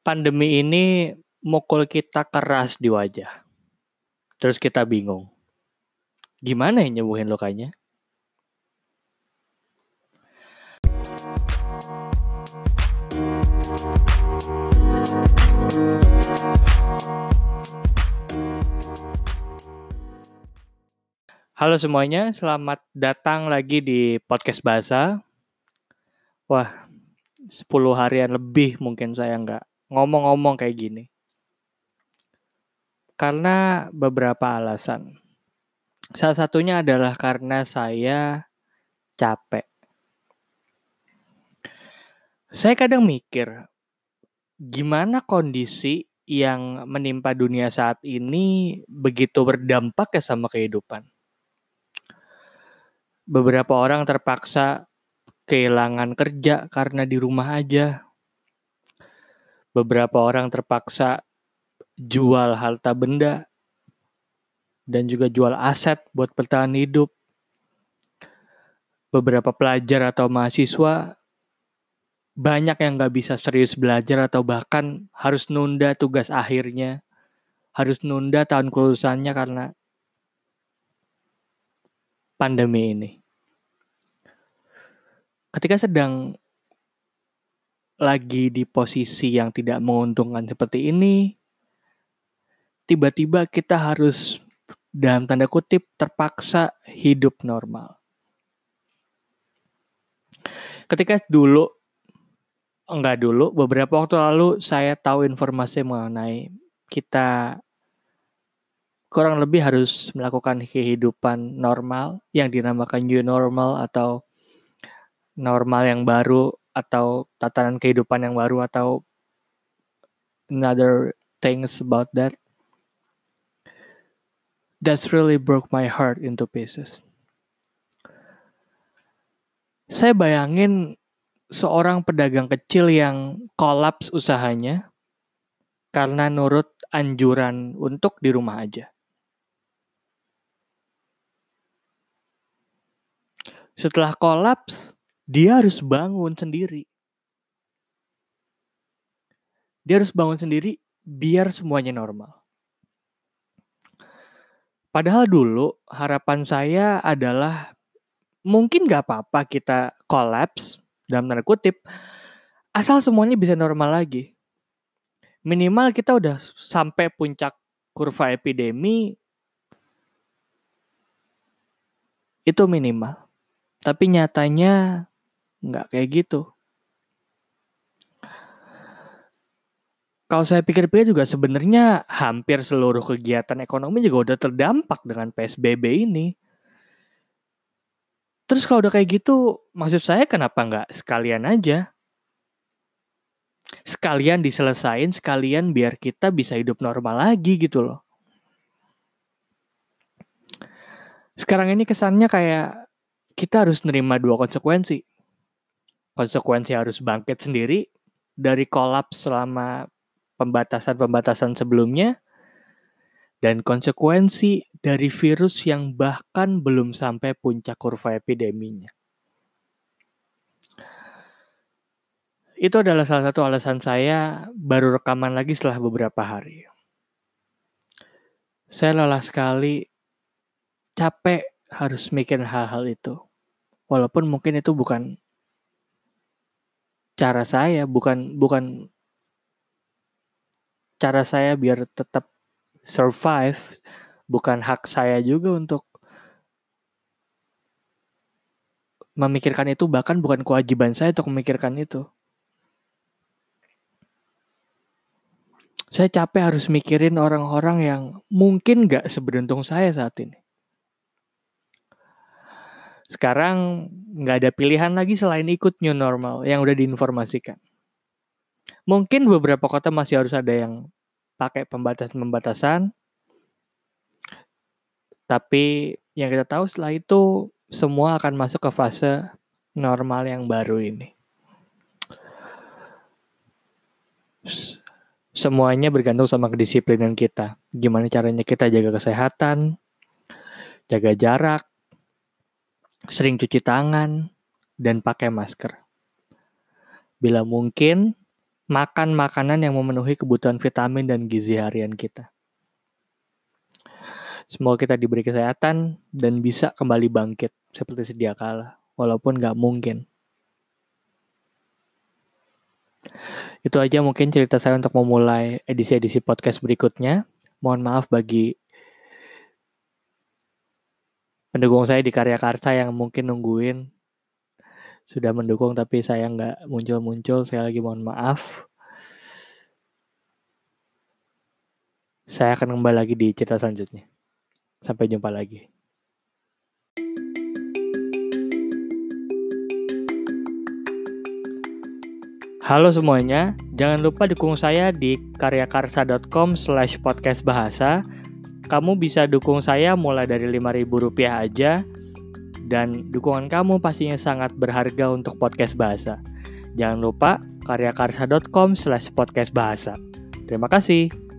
pandemi ini mukul kita keras di wajah. Terus kita bingung. Gimana ya nyembuhin lukanya? Halo semuanya, selamat datang lagi di podcast bahasa. Wah, 10 harian lebih mungkin saya nggak ngomong-ngomong kayak gini. Karena beberapa alasan. Salah satunya adalah karena saya capek. Saya kadang mikir, gimana kondisi yang menimpa dunia saat ini begitu berdampak ya sama kehidupan. Beberapa orang terpaksa kehilangan kerja karena di rumah aja. Beberapa orang terpaksa jual harta benda dan juga jual aset buat bertahan hidup. Beberapa pelajar atau mahasiswa banyak yang nggak bisa serius belajar atau bahkan harus nunda tugas akhirnya, harus nunda tahun kelulusannya karena pandemi ini. Ketika sedang lagi di posisi yang tidak menguntungkan seperti ini, tiba-tiba kita harus dalam tanda kutip terpaksa hidup normal. Ketika dulu, enggak dulu, beberapa waktu lalu saya tahu informasi mengenai kita kurang lebih harus melakukan kehidupan normal yang dinamakan new normal atau normal yang baru atau tatanan kehidupan yang baru atau another things about that that's really broke my heart into pieces. Saya bayangin seorang pedagang kecil yang kolaps usahanya karena nurut anjuran untuk di rumah aja. Setelah kolaps, dia harus bangun sendiri. Dia harus bangun sendiri biar semuanya normal. Padahal dulu harapan saya adalah mungkin gak apa-apa kita kolaps dalam tanda kutip asal semuanya bisa normal lagi. Minimal kita udah sampai puncak kurva epidemi itu minimal. Tapi nyatanya Nggak kayak gitu. Kalau saya pikir-pikir juga sebenarnya hampir seluruh kegiatan ekonomi juga udah terdampak dengan PSBB ini. Terus kalau udah kayak gitu, maksud saya kenapa nggak sekalian aja? Sekalian diselesain, sekalian biar kita bisa hidup normal lagi gitu loh. Sekarang ini kesannya kayak kita harus nerima dua konsekuensi konsekuensi harus bangkit sendiri dari kolaps selama pembatasan-pembatasan sebelumnya dan konsekuensi dari virus yang bahkan belum sampai puncak kurva epideminya. Itu adalah salah satu alasan saya baru rekaman lagi setelah beberapa hari. Saya lelah sekali, capek harus mikir hal-hal itu. Walaupun mungkin itu bukan cara saya bukan bukan cara saya biar tetap survive bukan hak saya juga untuk memikirkan itu bahkan bukan kewajiban saya untuk memikirkan itu. Saya capek harus mikirin orang-orang yang mungkin gak seberuntung saya saat ini. Sekarang nggak ada pilihan lagi selain ikut new normal yang udah diinformasikan. Mungkin beberapa kota masih harus ada yang pakai pembatasan-pembatasan. Tapi yang kita tahu setelah itu semua akan masuk ke fase normal yang baru ini. Semuanya bergantung sama kedisiplinan kita. Gimana caranya kita jaga kesehatan, jaga jarak, sering cuci tangan, dan pakai masker. Bila mungkin, makan makanan yang memenuhi kebutuhan vitamin dan gizi harian kita. Semoga kita diberi kesehatan dan bisa kembali bangkit seperti sedia kala, walaupun nggak mungkin. Itu aja mungkin cerita saya untuk memulai edisi-edisi podcast berikutnya. Mohon maaf bagi pendukung saya di karya karsa yang mungkin nungguin sudah mendukung tapi saya nggak muncul-muncul. Saya lagi mohon maaf. Saya akan kembali lagi di cerita selanjutnya. Sampai jumpa lagi. Halo semuanya, jangan lupa dukung saya di karyakarsa.com slash podcast bahasa. Kamu bisa dukung saya mulai dari Rp5.000 aja, dan dukungan kamu pastinya sangat berharga untuk podcast bahasa. Jangan lupa karyakarsa.com slash podcast bahasa. Terima kasih.